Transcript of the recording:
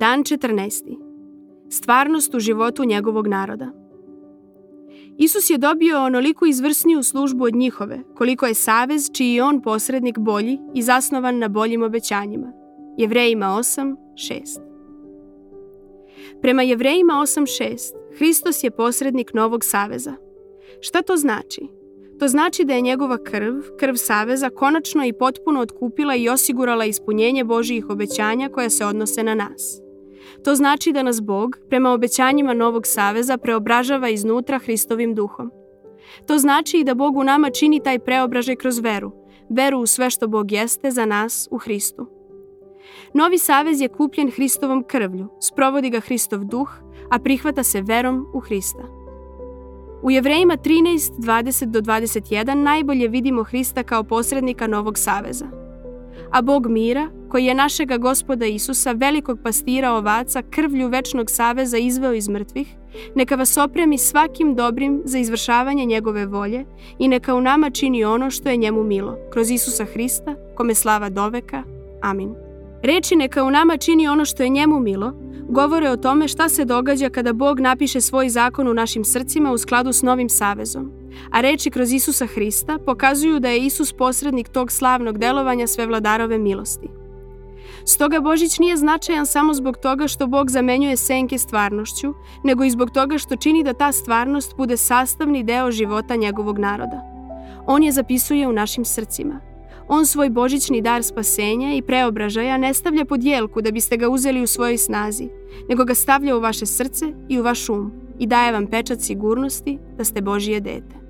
Dan 14. Stvarnost u životu njegovog naroda. Isus je dobio onoliko izvrsniju službu od njihove, koliko je savez čiji je on posrednik bolji i zasnovan na boljim obećanjima. Jevrejima 8.6 Prema Jevrejima 8.6 Hristos je posrednik Novog Saveza. Šta to znači? To znači da je njegova krv, krv Saveza, konačno i potpuno otkupila i osigurala ispunjenje Božijih obećanja koja se odnose na nas. To znači da nas Bog, prema obećanjima Novog Saveza, preobražava iznutra Hristovim duhom. To znači i da Bog u nama čini taj preobražaj kroz veru, veru u sve što Bog jeste za nas u Hristu. Novi savez je kupljen Hristovom krvlju, sprovodi ga Hristov duh, a prihvata se verom u Hrista. U Jevrejima 13, 20 do 21 najbolje vidimo Hrista kao posrednika Novog saveza. A Bog mira, koji je našega gospoda Isusa, velikog pastira ovaca, krvlju večnog saveza izveo iz mrtvih, neka vas opremi svakim dobrim za izvršavanje njegove volje i neka u nama čini ono što je njemu milo, kroz Isusa Hrista, kome slava do veka. Amin. Reči neka u nama čini ono što je njemu milo, govore o tome šta se događa kada Bog napiše svoj zakon u našim srcima u skladu s novim savezom. A reči kroz Isusa Hrista pokazuju da je Isus posrednik tog slavnog delovanja svevladarove milosti. Stoga Božić nije značajan samo zbog toga što Bog zamenjuje senke stvarnošću, nego i zbog toga što čini da ta stvarnost bude sastavni deo života njegovog naroda. On je zapisuje u našim srcima. On svoj božićni dar spasenja i preobražaja ne stavlja pod jelku da biste ga uzeli u svojoj snazi, nego ga stavlja u vaše srce i u vaš um i daje vam pečat sigurnosti da ste Božije dete.